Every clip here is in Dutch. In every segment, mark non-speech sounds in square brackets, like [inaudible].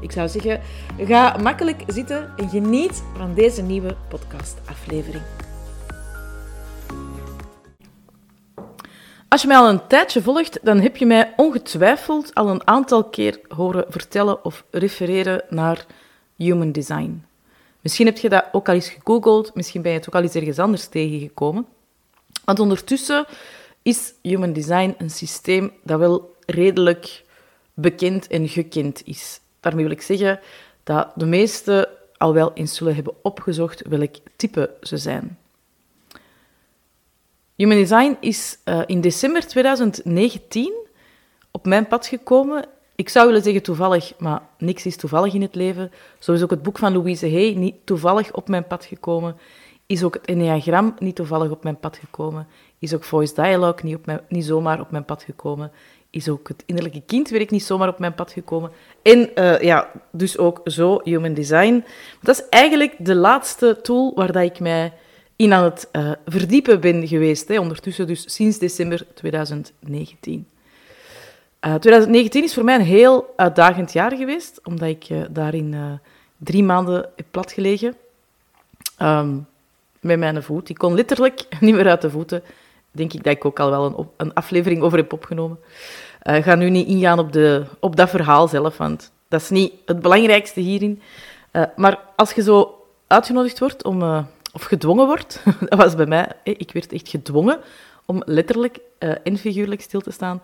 Ik zou zeggen, ga makkelijk zitten en geniet van deze nieuwe podcastaflevering. Als je mij al een tijdje volgt, dan heb je mij ongetwijfeld al een aantal keer horen vertellen of refereren naar human design. Misschien heb je dat ook al eens gegoogeld, misschien ben je het ook al eens ergens anders tegengekomen. Want ondertussen is human design een systeem dat wel redelijk bekend en gekend is. Daarmee wil ik zeggen dat de meesten al wel eens zullen hebben opgezocht welk type ze zijn. Human Design is uh, in december 2019 op mijn pad gekomen. Ik zou willen zeggen toevallig, maar niks is toevallig in het leven. Zo is ook het boek van Louise Hay niet toevallig op mijn pad gekomen. Is ook het Enneagram niet toevallig op mijn pad gekomen. Is ook Voice Dialogue niet, op niet zomaar op mijn pad gekomen is ook het innerlijke kindwerk niet zomaar op mijn pad gekomen. En uh, ja, dus ook zo Human Design. Dat is eigenlijk de laatste tool waar dat ik mij in aan het uh, verdiepen ben geweest. Hè. Ondertussen dus sinds december 2019. Uh, 2019 is voor mij een heel uitdagend jaar geweest, omdat ik daarin drie maanden heb platgelegen. Um, met mijn voet. Ik kon letterlijk [laughs] niet meer uit de voeten denk ik dat ik ook al wel een, een aflevering over heb opgenomen. Uh, ga nu niet ingaan op, de, op dat verhaal zelf, want dat is niet het belangrijkste hierin. Uh, maar als je zo uitgenodigd wordt om, uh, of gedwongen wordt, [laughs] dat was bij mij, ik werd echt gedwongen om letterlijk en figuurlijk stil te staan,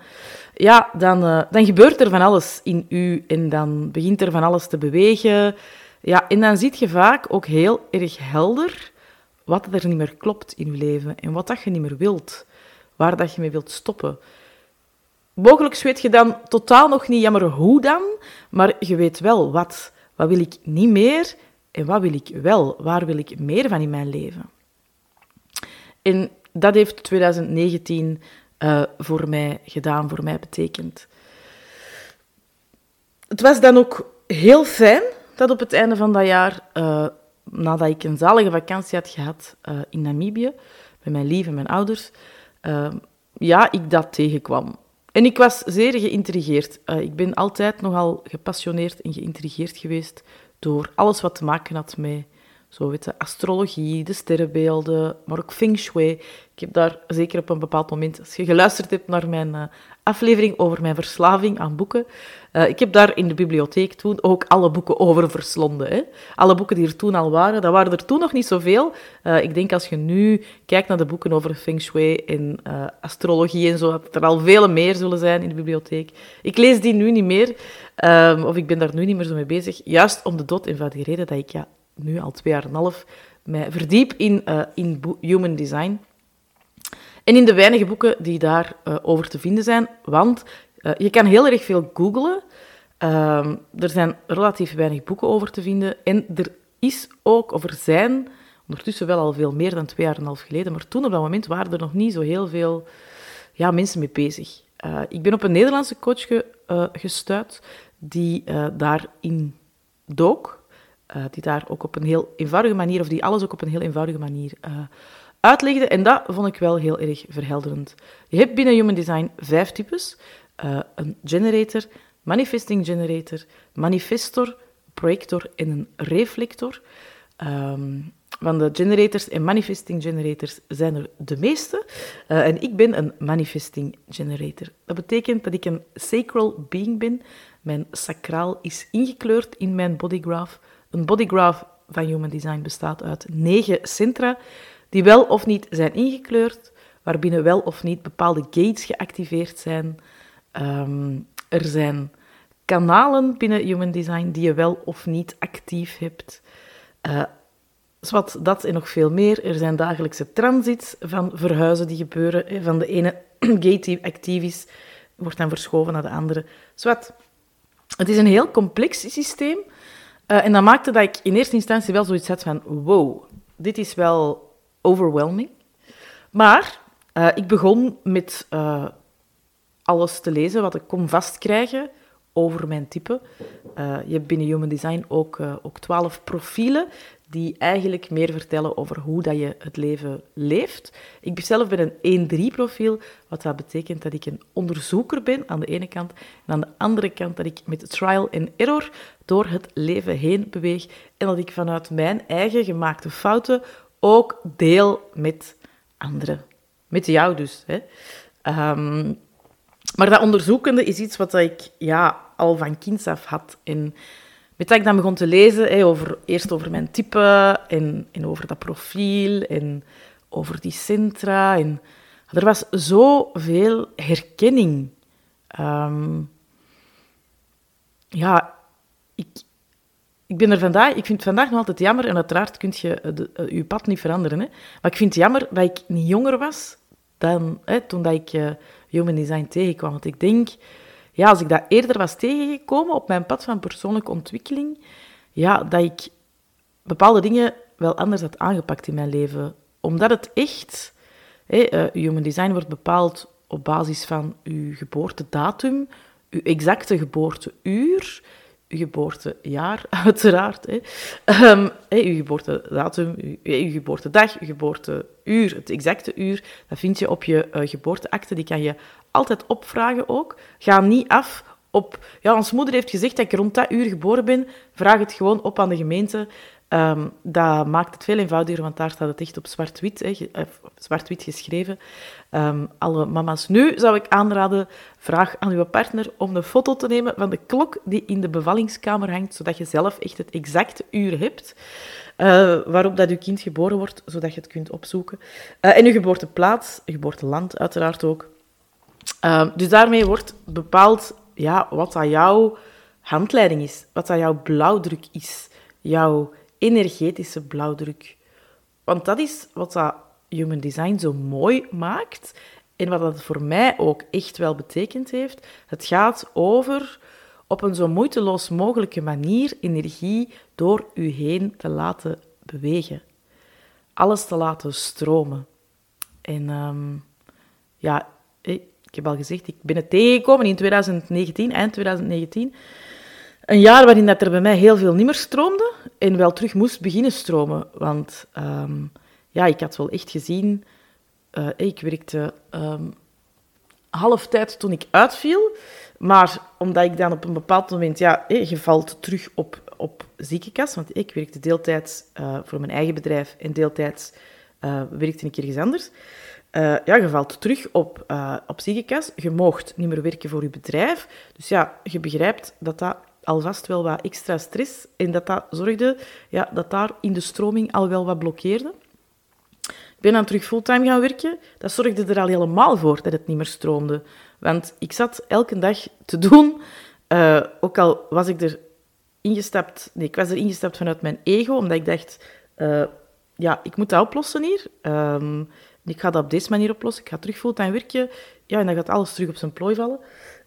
ja, dan, dan gebeurt er van alles in u en dan begint er van alles te bewegen. Ja, en dan zie je vaak ook heel erg helder wat er niet meer klopt in je leven en wat dat je niet meer wilt, waar dat je mee wilt stoppen. Mogelijk weet je dan totaal nog niet jammer hoe dan, maar je weet wel wat. Wat wil ik niet meer en wat wil ik wel? Waar wil ik meer van in mijn leven? En dat heeft 2019 uh, eh, voor mij gedaan, voor mij betekend. Het was dan ook heel fijn dat op het einde van dat jaar uh, nadat ik een zalige vakantie had gehad uh, in Namibië, met mijn lieve mijn ouders, ja, ik dat tegenkwam. En ik was zeer geïntrigeerd. Uh, ik ben altijd nogal gepassioneerd en geïntrigeerd geweest door alles wat te maken had met zo weet je, astrologie, de sterrenbeelden, maar ook feng shui. Ik heb daar zeker op een bepaald moment, als je geluisterd hebt naar mijn aflevering over mijn verslaving aan boeken. Uh, ik heb daar in de bibliotheek toen ook alle boeken over verslonden. Hè. Alle boeken die er toen al waren, dat waren er toen nog niet zoveel. Uh, ik denk als je nu kijkt naar de boeken over feng shui en astrologie en zo, dat er al vele meer zullen zijn in de bibliotheek. Ik lees die nu niet meer, um, of ik ben daar nu niet meer zo mee bezig. Juist om de dood eenvoudige reden dat ik ja, nu al twee jaar en een half mij verdiep in, in human design. En in de weinige boeken die daarover uh, over te vinden zijn, want uh, je kan heel erg veel googlen. Uh, er zijn relatief weinig boeken over te vinden. En er is ook, of er zijn, ondertussen wel al veel meer dan twee jaar en een half geleden, maar toen op dat moment waren er nog niet zo heel veel ja, mensen mee bezig. Uh, ik ben op een Nederlandse coach ge, gestuurd die daarin dook. die daar ook op een heel eenvoudige manier, of die alles ook op een heel eenvoudige manier uitlegde. En dat vond ik wel heel erg verhelderend. Je hebt binnen Human Design vijf types. Uh, een generator, manifesting generator, manifestor, projector en een reflector. Um, van de generators en manifesting generators zijn er de meeste. Uh, en ik ben een manifesting generator. Dat betekent dat ik een sacral being ben. Mijn sacraal is ingekleurd in mijn bodygraph. Een bodygraph van Human Design bestaat uit negen centra die wel of niet zijn ingekleurd, waarbinnen wel of niet bepaalde gates geactiveerd zijn. Um, er zijn kanalen binnen Human Design die je wel of niet actief hebt. Uh, dat en nog veel meer. Er zijn dagelijkse transits van verhuizen die gebeuren. Van de ene [clears throat] gate die actief is, wordt dan verschoven naar de andere. Zwat. Het is een heel complex systeem. Uh, en dat maakte dat ik in eerste instantie wel zoiets had van wow, dit is wel overwhelming. Maar uh, ik begon met uh, alles te lezen wat ik kon vastkrijgen over mijn type. Uh, je hebt binnen Human Design ook, ook twaalf profielen die eigenlijk meer vertellen over hoe dat je het leven leeft. Ik zelf ben een 1-3-profiel, wat dat betekent dat ik een onderzoeker ben aan de ene kant en aan de andere kant dat ik met trial en error door het leven heen beweeg en dat ik vanuit mijn eigen gemaakte fouten ook deel met anderen. Met jou dus. Hè. Um, maar dat onderzoekende is iets wat ik ja, al van kinds af had. En met dat ik dan begon te lezen, hè, over, eerst over mijn type en, en over dat profiel en over die centra. En, er was zoveel herkenning. Um, ja, ik, ik ben er vandaag, ik vind het vandaag nog altijd jammer, en uiteraard kun je de, uh, je pad niet veranderen, hè, maar ik vind het jammer dat ik niet jonger was dan hè, toen dat ik uh, Human Design tegenkwam. Want ik denk, ja, als ik dat eerder was tegengekomen op mijn pad van persoonlijke ontwikkeling, ja, dat ik bepaalde dingen wel anders had aangepakt in mijn leven. Omdat het echt, hè, Human Design wordt bepaald op basis van uw geboortedatum, uw exacte geboorteuur, geboortejaar, [laughs] uiteraard. Hè. Um, uw geboortedatum, uw, uw, geboortedag, uw geboorteuur, het exacte uur, dat vind je op je uh, geboorteakte. Die kan je altijd opvragen ook. Ga niet af op... Ja, ons moeder heeft gezegd dat ik rond dat uur geboren ben. Vraag het gewoon op aan de gemeente. Um, dat maakt het veel eenvoudiger, want daar staat het echt op zwart-wit, zwart-wit geschreven. Um, alle mama's. Nu zou ik aanraden, vraag aan uw partner om een foto te nemen van de klok die in de bevallingskamer hangt, zodat je zelf echt het exacte uur hebt uh, waarop dat uw kind geboren wordt, zodat je het kunt opzoeken. Uh, en uw geboorteplaats, geboorteland uiteraard ook. Uh, dus daarmee wordt bepaald ja, wat dat jouw handleiding is, wat dat jouw blauwdruk is, jouw energetische blauwdruk. Want dat is wat dat human design zo mooi maakt en wat dat voor mij ook echt wel betekend heeft. Het gaat over op een zo moeiteloos mogelijke manier energie door u heen te laten bewegen. Alles te laten stromen. En um, ja, ik heb al gezegd, ik ben het tegengekomen in 2019, eind 2019. Een jaar waarin dat er bij mij heel veel niet meer stroomde en wel terug moest beginnen stromen. Want um, ja, ik had wel echt gezien... Uh, ik werkte um, half tijd toen ik uitviel. Maar omdat ik dan op een bepaald moment... Ja, je valt terug op, op ziekenkast. Want ik werkte deeltijds uh, voor mijn eigen bedrijf en deeltijds uh, werkte ik ergens anders. Ja, je valt terug op, uh, op ziekenkast. Je moogt niet meer werken voor je bedrijf. Dus ja, je begrijpt dat dat alvast wel wat extra stress en dat dat zorgde ja, dat daar in de stroming al wel wat blokkeerde. Ik ben dan terug fulltime gaan werken. Dat zorgde er al helemaal voor dat het niet meer stroomde. Want ik zat elke dag te doen, uh, ook al was ik er ingestapt... Nee, ik was er ingestapt vanuit mijn ego, omdat ik dacht... Uh, ja, ik moet dat oplossen hier. Um, ik ga dat op deze manier oplossen. Ik ga terug fulltime werken. Ja, en dan gaat alles terug op zijn plooi vallen.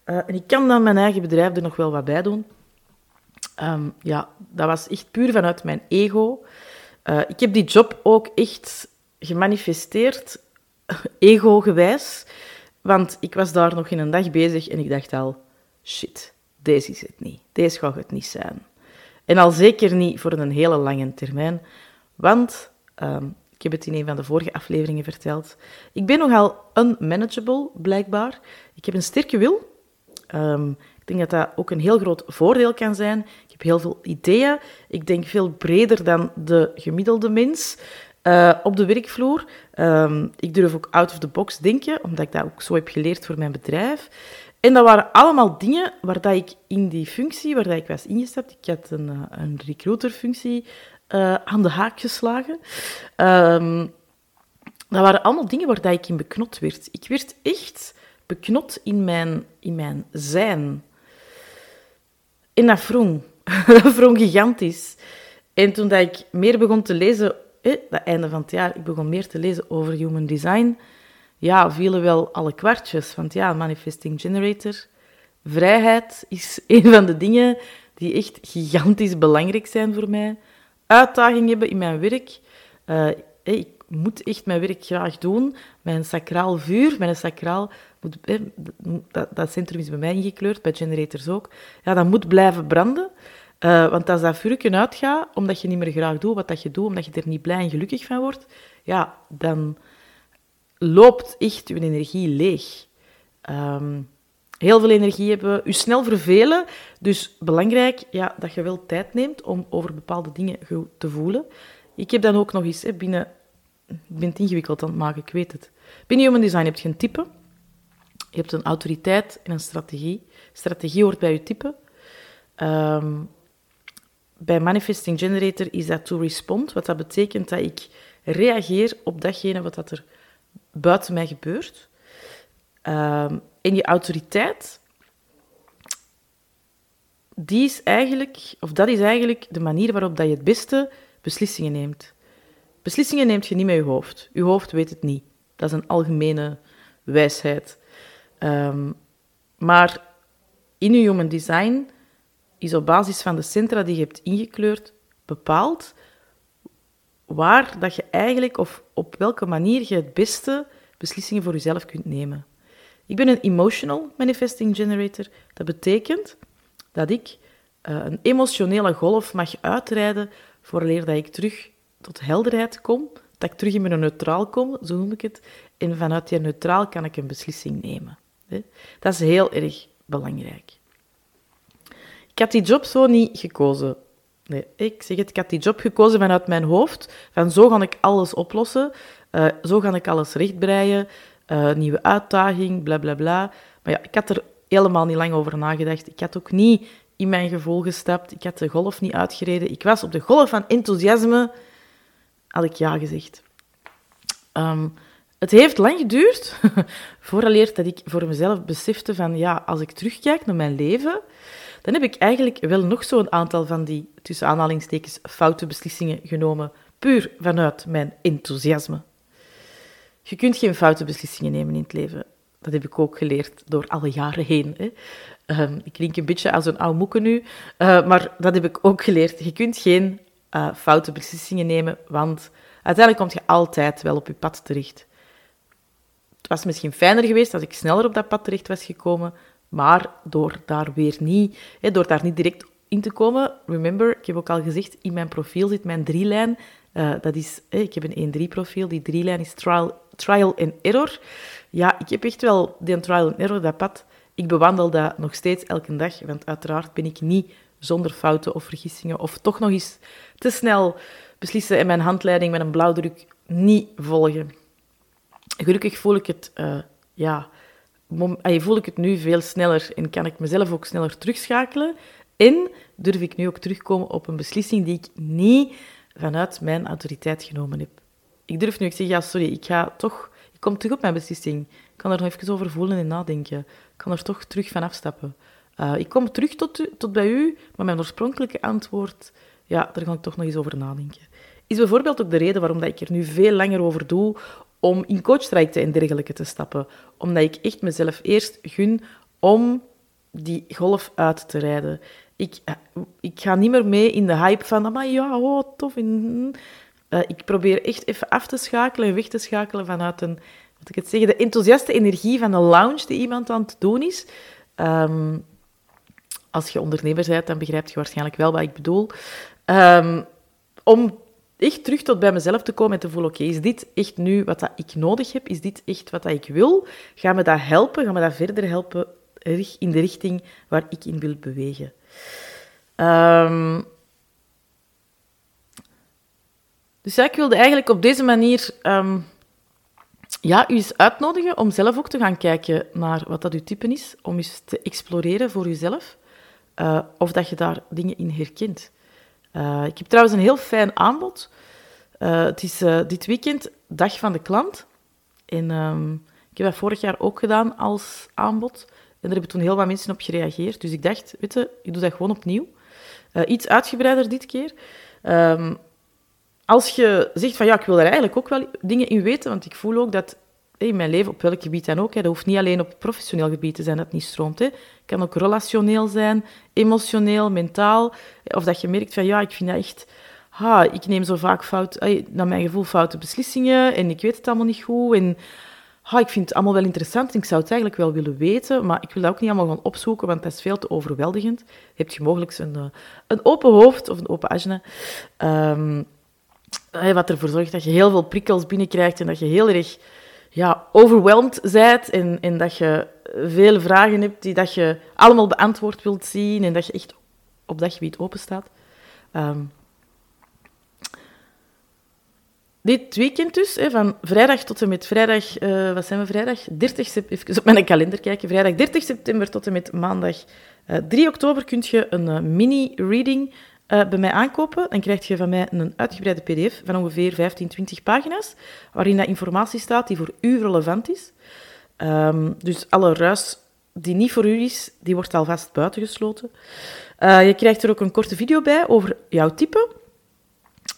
Uh, en ik kan dan mijn eigen bedrijf er nog wel wat bij doen. Um, ja, dat was echt puur vanuit mijn ego. Uh, ik heb die job ook echt gemanifesteerd, [laughs] ego-gewijs. Want ik was daar nog in een dag bezig en ik dacht al, shit, deze is het niet. Deze gaat het niet zijn. En al zeker niet voor een hele lange termijn. Want, um, ik heb het in een van de vorige afleveringen verteld, ik ben nogal unmanageable, blijkbaar. Ik heb een sterke wil. Um, ik denk dat dat ook een heel groot voordeel kan zijn. Heb heel veel ideeën. Ik denk veel breder dan de gemiddelde mens uh, op de werkvloer. Um, ik durf ook out of the box denken, omdat ik dat ook zo heb geleerd voor mijn bedrijf. En dat waren allemaal dingen waar dat ik in die functie, waar dat ik was ingestapt, ik had een, uh, een recruiterfunctie uh, aan de haak geslagen. Um, dat waren allemaal dingen waar dat ik in beknot werd. Ik werd echt beknot in mijn, in mijn zijn. En dat wrong. [laughs] dat wrong gigantisch. En toen dat ik meer begon te lezen, eh, dat einde van het jaar, ik begon meer te lezen over human design, ja, vielen wel alle kwartjes. Want ja, manifesting generator, vrijheid is [laughs] een van de dingen die echt gigantisch belangrijk zijn voor mij. Uitdaging hebben in mijn werk, Uh, ik moet echt mijn werk graag doen. Mijn sacraal vuur, mijn sacraal... Moet, dat, dat, centrum is bij mij ingekleurd, bij generators ook. Ja, dat moet blijven branden. Uh, want als dat vuurken uitgaat, omdat je niet meer graag doet wat dat je doet, omdat je er niet blij en gelukkig van wordt, ja, dan loopt echt je energie leeg. Um, heel veel energie hebben, je snel vervelen. Dus belangrijk ja, dat je wel tijd neemt om over bepaalde dingen te voelen. Ik heb dan ook nog eens hè, binnen... Ik ben het ingewikkeld aan het maken, ik weet het. Binnen Human Design heb je een type. Je hebt een autoriteit en een strategie. Strategie hoort bij je type. Um, bij Manifesting Generator is dat to respond, wat dat betekent dat ik reageer op datgene wat dat er buiten mij gebeurt. Um, en je autoriteit, die is eigenlijk, of dat is eigenlijk de manier waarop dat je het beste beslissingen neemt. Beslissingen neemt je niet met je hoofd. Je hoofd weet het niet. Dat is een algemene wijsheid. Um, maar in je human design is op basis van de centra die je hebt ingekleurd bepaald waar dat je eigenlijk of op welke manier je het beste beslissingen voor jezelf kunt nemen. Ik ben een emotional manifesting generator. Dat betekent dat ik uh, een emotionele golf mag uitrijden vooraleer dat ik terug tot helderheid kom, dat ik terug in mijn neutraal kom, zo noem ik het. En vanuit die neutraal kan ik een beslissing nemen. Dat is heel erg belangrijk. Ik had die job zo niet gekozen. Nee, ik zeg het, ik had die job gekozen vanuit mijn hoofd. Van zo ga ik alles oplossen, uh, zo ga ik alles rechtbreien, uh, nieuwe uitdaging, bla bla bla. Maar ja, ik had er helemaal niet lang over nagedacht. Ik had ook niet in mijn gevoel gestapt. Ik had de golf niet uitgereden. Ik was op de golf van enthousiasme, had ik ja gezegd. Um, het heeft lang geduurd, [laughs] vooraleer dat ik voor mezelf besefte van, ja, als ik terugkijk naar mijn leven, dan heb ik eigenlijk wel nog zo'n aantal van die, tussen aanhalingstekens, foute beslissingen genomen, puur vanuit mijn enthousiasme. Je kunt geen foute beslissingen nemen in het leven. Dat heb ik ook geleerd door alle jaren heen. Hè. Um, ik klink een beetje als een oude moeke nu, uh, maar dat heb ik ook geleerd. Je kunt geen uh, foute beslissingen nemen, want uiteindelijk kom je altijd wel op je pad terecht. Het was misschien fijner geweest als ik sneller op dat pad terecht was gekomen, maar door daar weer niet, hè, door daar niet direct in te komen, remember, ik heb ook al gezegd, in mijn profiel zit mijn drielijn. Uh, dat is, ik heb een 1-3 profiel, die drielijn is trial, trial and error. Ja, ik heb echt wel die trial and error, dat pad. Ik bewandel dat nog steeds elke dag, want uiteraard ben ik niet zonder fouten of vergissingen of toch nog eens te snel beslissen en mijn handleiding met een blauwdruk niet volgen. Gelukkig voel ik het, uh, ja, voel ik het nu veel sneller en kan ik mezelf ook sneller terugschakelen. En durf ik nu ook terugkomen op een beslissing die ik niet vanuit mijn autoriteit genomen heb. Ik durf nu, ik zeg, ja, sorry, ik ga toch... Ik kom terug op mijn beslissing. Ik kan er nog even over voelen en nadenken. Ik kan er toch terug van afstappen. Uh, ik kom terug tot, tot bij u, maar mijn oorspronkelijke antwoord, ja, daar ga ik toch nog eens over nadenken. Is bijvoorbeeld ook de reden waarom dat ik er nu veel langer over doe om in coachtrajecten en dergelijke te stappen. Omdat ik echt mezelf eerst gun om die golf uit te rijden. Ik, eh, ik ga niet meer mee in de hype van, maar ja, oh, tof. Uh, ik probeer echt even af te schakelen en weg te schakelen vanuit een, wat ik het zeggen, de enthousiaste energie van de lounge die iemand aan het doen is. Um, als je ondernemer bent, dan begrijp je waarschijnlijk wel wat ik bedoel. Um, om echt terug tot bij mezelf te komen en te voelen, oké, is dit echt nu wat dat ik nodig heb? Is dit echt wat dat ik wil? Ga me dat helpen? Ga me dat verder helpen in de richting waar ik in wil bewegen? Um, dus ik wilde eigenlijk op deze manier um, ja, u eens uitnodigen om zelf ook te gaan kijken naar wat dat uw type is, om eens te exploreren voor uzelf, uh, of dat je daar dingen in herkent. Uh, ik heb trouwens een heel fijn aanbod. Uh, het is dit weekend Dag van de Klant. En um, ik heb dat vorig jaar ook gedaan als aanbod. En daar hebben toen heel wat mensen op gereageerd. Dus ik dacht, weet je, ik doe dat gewoon opnieuw. Iets uitgebreider dit keer. Um, als je zegt van ja, ik wil er eigenlijk ook wel dingen in weten, want ik voel ook dat in mijn leven, op welk gebied dan ook, hè, dat hoeft niet alleen op professioneel gebied te zijn dat het niet stroomt. Het kan ook relationeel zijn, emotioneel, mentaal. Of dat je merkt van ja, ik vind dat echt ha, ik neem zo vaak fout, naar mijn gevoel foute beslissingen en ik weet het allemaal niet goed. En ha, ik vind het allemaal wel interessant en ik zou het eigenlijk wel willen weten, maar ik wil dat ook niet allemaal gaan opzoeken, want dat is veel te overweldigend. Heb je mogelijk een, eh, een open hoofd of een open agenda, um, wat ervoor zorgt dat je heel veel prikkels binnenkrijgt en dat je heel erg ja, overweldigd bent en, en dat je veel vragen hebt die dat je allemaal beantwoord wilt zien en dat je echt op dat gebied open staat. Ehm, dit weekend dus, hè, van vrijdag tot en met vrijdag, uh, wat zijn we vrijdag? 30 september, even op mijn kalender kijken. Vrijdag 30 september tot en met maandag uh, eh, 3 oktober kun je een uh, mini-reading bij mij aankopen. Dan krijg je van mij een uitgebreide pdf van ongeveer 15, 20 pagina's, waarin dat informatie staat die voor u relevant is. Um, dus alle ruis die niet voor u is, die wordt alvast buitengesloten. je krijgt er ook een korte video bij over jouw type.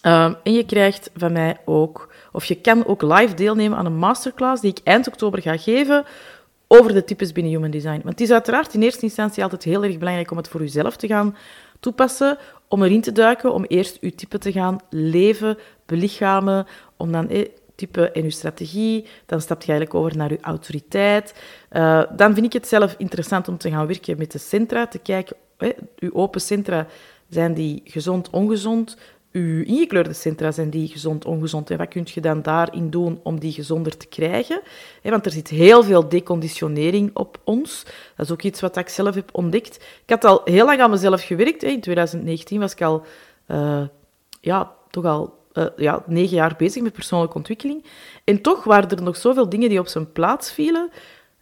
Um, en je krijgt van mij ook, of je kan ook live deelnemen aan een masterclass die ik eind oktober ga geven over de types binnen Human Design. Want het is uiteraard in eerste instantie altijd heel erg belangrijk om het voor jezelf te gaan toepassen, om erin te duiken, om eerst uw type te gaan leven, belichamen, om dan eh, type en uw strategie, dan stap je eigenlijk over naar uw autoriteit. Uh, dan vind ik het zelf interessant om te gaan werken met de centra, te kijken, eh, uw open centra, zijn die gezond, ongezond? Uw ingekleurde centra zijn die gezond, ongezond. En wat kun je dan daarin doen om die gezonder te krijgen? Want er zit heel veel deconditionering op ons. Dat is ook iets wat ik zelf heb ontdekt. Ik had al heel lang aan mezelf gewerkt. In 2019 was ik al, uh, ja, toch al uh, ja, negen jaar bezig met persoonlijke ontwikkeling. En toch waren er nog zoveel dingen die op zijn plaats vielen,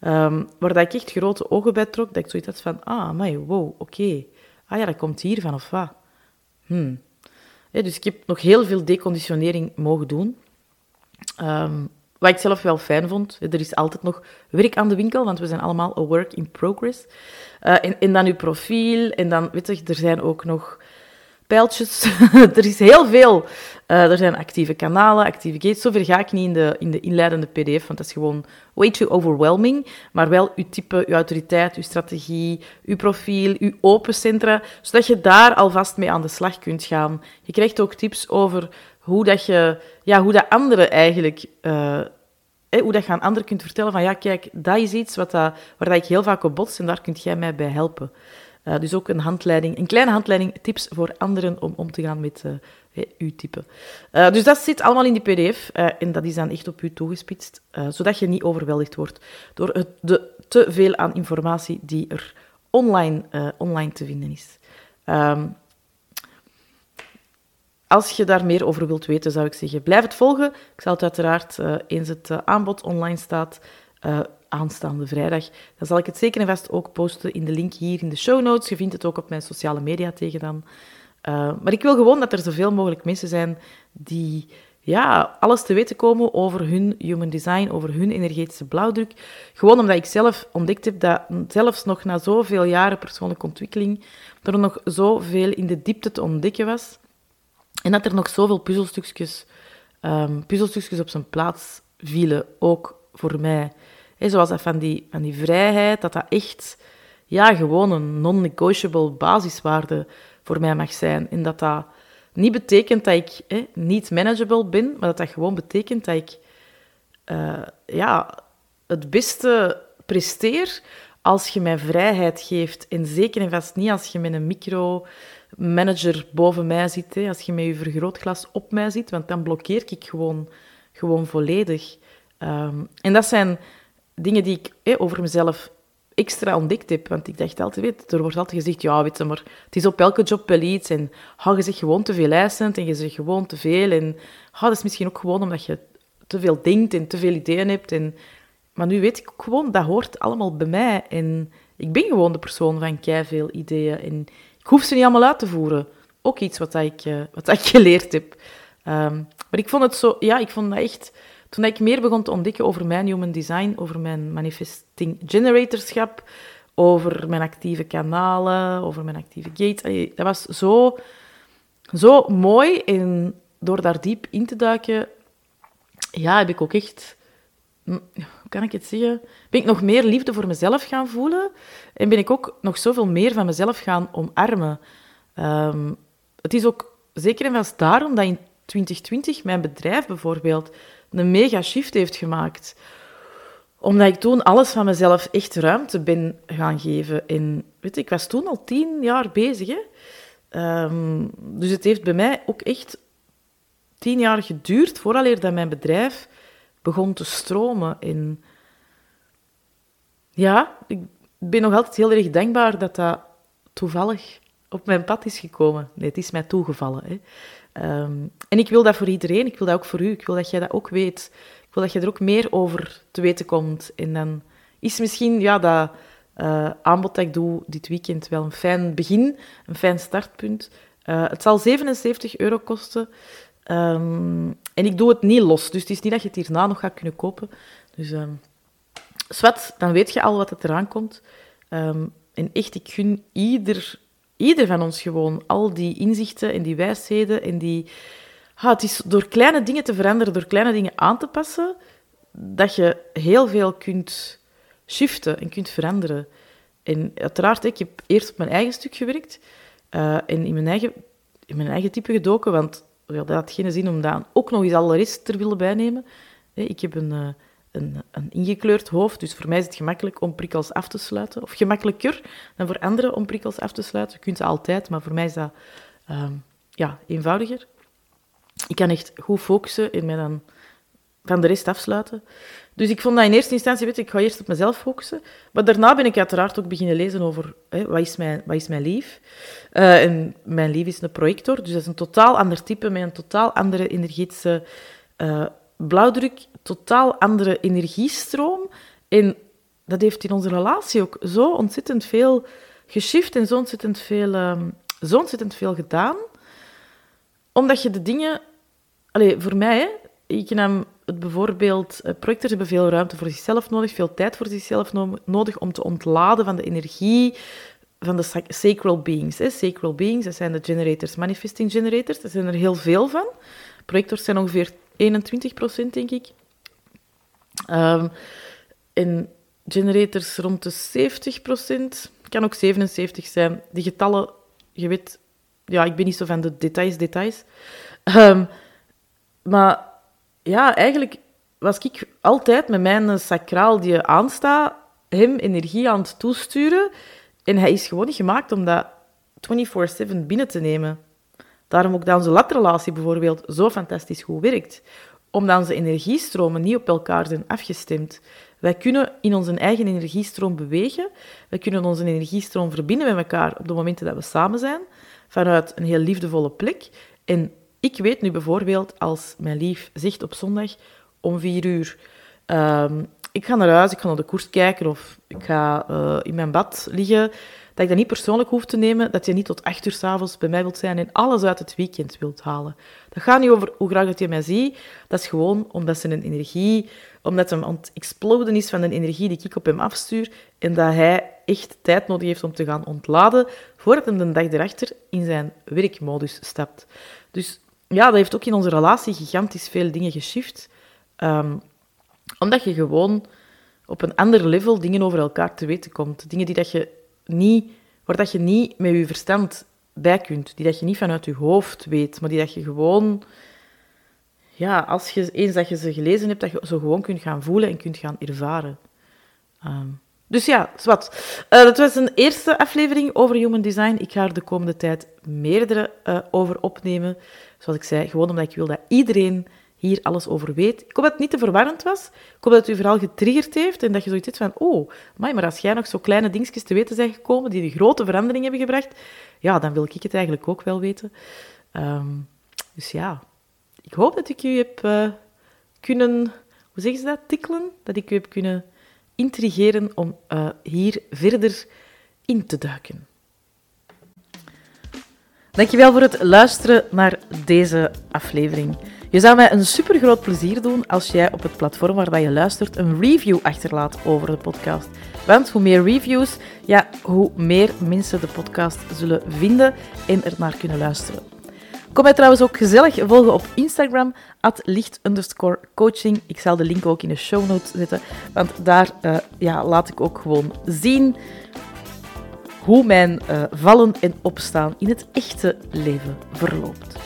um, waar dat ik echt grote ogen bij trok, dat ik zoiets had van, ah, maar wow, oké. Ah ja, dat komt hiervan, of wat? Hmm dus ik heb nog heel veel deconditionering mogen doen. Ehm, wat ik zelf wel fijn vond. Er is altijd nog werk aan de winkel, want we zijn allemaal a work in progress. Uh, en, en, dan uw profiel. En dan, weet je, er zijn ook nog pijltjes. [laughs] er is heel veel. Uh, er zijn actieve kanalen, actieve gates. Zover ga ik niet in de, in de inleidende pdf, want dat is gewoon way too overwhelming. Maar wel uw type, uw autoriteit, uw strategie, uw profiel, uw open centra, zodat je daar alvast mee aan de slag kunt gaan. Je krijgt ook tips over hoe dat je, ja, hoe dat anderen eigenlijk... Uh, hoe dat je anderen kunt vertellen van ja, kijk, dat is iets wat dat, waar dat ik heel vaak op bots en daar kunt jij mij bij helpen. Uh, dus ook een handleiding, een kleine handleiding, tips voor anderen om om te gaan met uh, uw type. Dus dat zit allemaal in die pdf en dat is dan echt op u toegespitst, zodat je niet overweldigd wordt door het, de te veel aan informatie die er online, online te vinden is. Um, als je daar meer over wilt weten, zou ik zeggen, blijf het volgen. Ik zal het uiteraard, eens het aanbod online staat, aanstaande vrijdag. Dan zal ik het zeker en vast ook posten in de link hier in de show notes. Je vindt het ook op mijn sociale media tegen dan. Uh, maar ik wil gewoon dat er zoveel mogelijk mensen zijn die ja, alles te weten komen over hun human design, over hun energetische blauwdruk. Gewoon omdat ik zelf ontdekt heb dat zelfs nog na zoveel jaren persoonlijke ontwikkeling er nog zoveel in de diepte te ontdekken was. En dat er nog zoveel puzzelstukjes, um, puzzelstukjes op zijn plaats vielen, ook voor mij zoals dat van die, van die vrijheid, dat dat echt ja, gewoon een non-negotiable basiswaarde voor mij mag zijn. En dat dat niet betekent dat ik niet manageable ben, maar dat dat gewoon betekent dat ik uh, ja, het beste presteer als je mij vrijheid geeft. En zeker en vast niet als je met een micromanager boven mij zit, hè, als je met je vergrootglas op mij zit, want dan blokkeer ik gewoon, gewoon volledig. Um, en dat zijn dingen die ik over mezelf extra ontdekt heb. Want ik dacht altijd, weet, er wordt altijd gezegd, ja, weet maar het is op elke job wel iets. En je zegt gewoon te veel eisend en je zegt gewoon te veel. En ha, dat is misschien ook gewoon omdat je te veel denkt en te veel ideeën hebt. En, maar nu weet ik ook gewoon, dat hoort allemaal bij mij. En ik ben gewoon de persoon van veel ideeën. En ik hoef ze niet allemaal uit te voeren. Ook iets wat, ik, uh, wat ik geleerd heb. Um, maar ik vond het zo, ja, ik vond dat echt toen ik meer begon te ontdekken over mijn human design, over mijn manifesting generatorschap, over mijn actieve kanalen, over mijn actieve gates, dat was zo, zo mooi. En door daar diep in te duiken, ja, heb ik ook echt hoe kan ik het zeggen? Ben ik nog meer liefde voor mezelf gaan voelen en ben ik ook nog zoveel meer van mezelf gaan omarmen. Um, het is ook zeker en vast daarom dat in 2020 mijn bedrijf bijvoorbeeld een mega shift heeft gemaakt. Omdat ik toen alles van mezelf echt ruimte ben gaan geven. En weet ik was toen al tien jaar bezig. Hè? Ehm, dus het heeft bij mij ook echt tien jaar geduurd vooraleer dat mijn bedrijf begon te stromen. En ja, ik ben nog altijd heel erg dankbaar dat dat toevallig op mijn pad is gekomen. Nee, het is mij toegevallen. Hè. Ehm, en ik wil dat voor iedereen, ik wil dat ook voor u, ik wil dat jij dat ook weet. Ik wil dat je er ook meer over te weten komt. En dan is misschien ja, dat uh, aanbod dat ik doe dit weekend wel een fijn begin, een fijn startpunt. Uh, het zal 77 euro kosten. Um, en ik doe het niet los, dus het is niet dat je het hierna nog gaat kunnen kopen. Dus um, zwart, dan weet je al wat het eraan komt. Um, en echt, ik gun ieder, ieder van ons gewoon al die inzichten en die wijsheden en die... Ah, het is door kleine dingen te veranderen, door kleine dingen aan te passen, dat je heel veel kunt shiften en kunt veranderen. En uiteraard, ik heb eerst op mijn eigen stuk gewerkt uh, en in mijn eigen, in mijn eigen type gedoken, want ja, dat had geen zin om daar ook nog eens alle rest er willen bijnemen. Ik heb een, uh, een, ingekleurd hoofd, dus voor mij is het gemakkelijk om prikkels af te sluiten. Of gemakkelijker dan voor anderen om prikkels af te sluiten. Je kunt ze altijd, maar voor mij is dat uh, ja, eenvoudiger. Ik kan echt goed focussen en mij dan van de rest afsluiten. Dus ik vond dat in eerste instantie, weet ik, ga eerst op mezelf focussen. Maar daarna ben ik uiteraard ook beginnen lezen over hè, wat, is mijn, wat is mijn lief. Uh, en mijn lief is een projector, dus dat is een totaal ander type met een totaal andere energetische uh, blauwdruk, totaal andere energiestroom. En dat heeft in onze relatie ook zo ontzettend veel geshift en zo ontzettend veel, um, zo ontzettend veel gedaan. Omdat je de dingen... Allee, voor mij, hè, ik nam het bijvoorbeeld... Eh, projectors hebben veel ruimte voor zichzelf nodig, veel tijd voor zichzelf no nodig om te ontladen van de energie van de sacral beings. Hè. Sacral beings, dat zijn de generators, manifesting generators. Er zijn er heel veel van. Projectors zijn ongeveer 21 procent, denk ik. En generators rond de 70 procent. Kan ook 77 zijn. Die getallen, je weet... Ja, ik ben niet zo van de details, details. Um, maar ja, eigenlijk was ik altijd met mijn sacraal die aanstaat, hem energie aan het toesturen. En hij is gewoon niet gemaakt om dat 24-7 binnen te nemen. Daarom ook onze latrelatie bijvoorbeeld zo fantastisch goed werkt. Omdat onze energiestromen niet op elkaar zijn afgestemd. Wij kunnen in onze eigen energiestroom bewegen. Wij kunnen onze energiestroom verbinden met elkaar op de momenten dat we samen zijn. Vanuit een heel liefdevolle plek. En ik weet nu bijvoorbeeld, als mijn lief zegt op zondag om vier uur... Um, ik ga naar huis, ik ga naar de koers kijken of ik ga uh, in mijn bad liggen dat ik dat niet persoonlijk hoef te nemen, dat je niet tot acht uur s'avonds bij mij wilt zijn en alles uit het weekend wilt halen. Dat gaat niet over hoe graag dat je mij ziet, dat is gewoon omdat ze een energie, omdat hem aan het exploden is van de energie die ik op hem afstuur en dat hij echt tijd nodig heeft om te gaan ontladen voordat hij de dag erachter in zijn werkmodus stapt. Dus ja, dat heeft ook in onze relatie gigantisch veel dingen geshift. Um, omdat je gewoon op een ander level dingen over elkaar te weten komt. Dingen die dat je niet, dat je niet met je verstand bij kunt. Die dat je niet vanuit je hoofd weet, maar die dat je gewoon... Ja, als je, eens dat je ze gelezen hebt, dat je ze gewoon kunt gaan voelen en kunt gaan ervaren. Um, dus ja, wat. Uh, dat was een eerste aflevering over human design. Ik ga er de komende tijd meerdere uh, over opnemen. Zoals ik zei, gewoon omdat ik wil dat iedereen hier alles over weet. Ik hoop dat het niet te verwarrend was. Ik hoop dat u vooral getriggerd heeft en dat je zoiets hebt van, oh, maar als jij nog zo kleine dingetjes te weten zijn gekomen die de grote verandering hebben gebracht, ja, dan wil ik het eigenlijk ook wel weten. Um, dus ja, ik hoop dat ik u heb uh, kunnen, hoe zeggen ze dat, tikkelen? Dat ik u heb kunnen intrigeren om uh, hier verder in te duiken. Dankjewel voor het luisteren naar deze aflevering. Je zou mij een super groot plezier doen als jij op het platform waar je luistert een review achterlaat over de podcast. Want hoe meer reviews, ja, hoe meer mensen de podcast zullen vinden en er naar kunnen luisteren. Kom mij trouwens ook gezellig volgen op Instagram, at licht coaching. Ik zal de link ook in de show notes zetten, want daar uh, ja, laat ik ook gewoon zien hoe mijn uh, vallen en opstaan in het echte leven verloopt.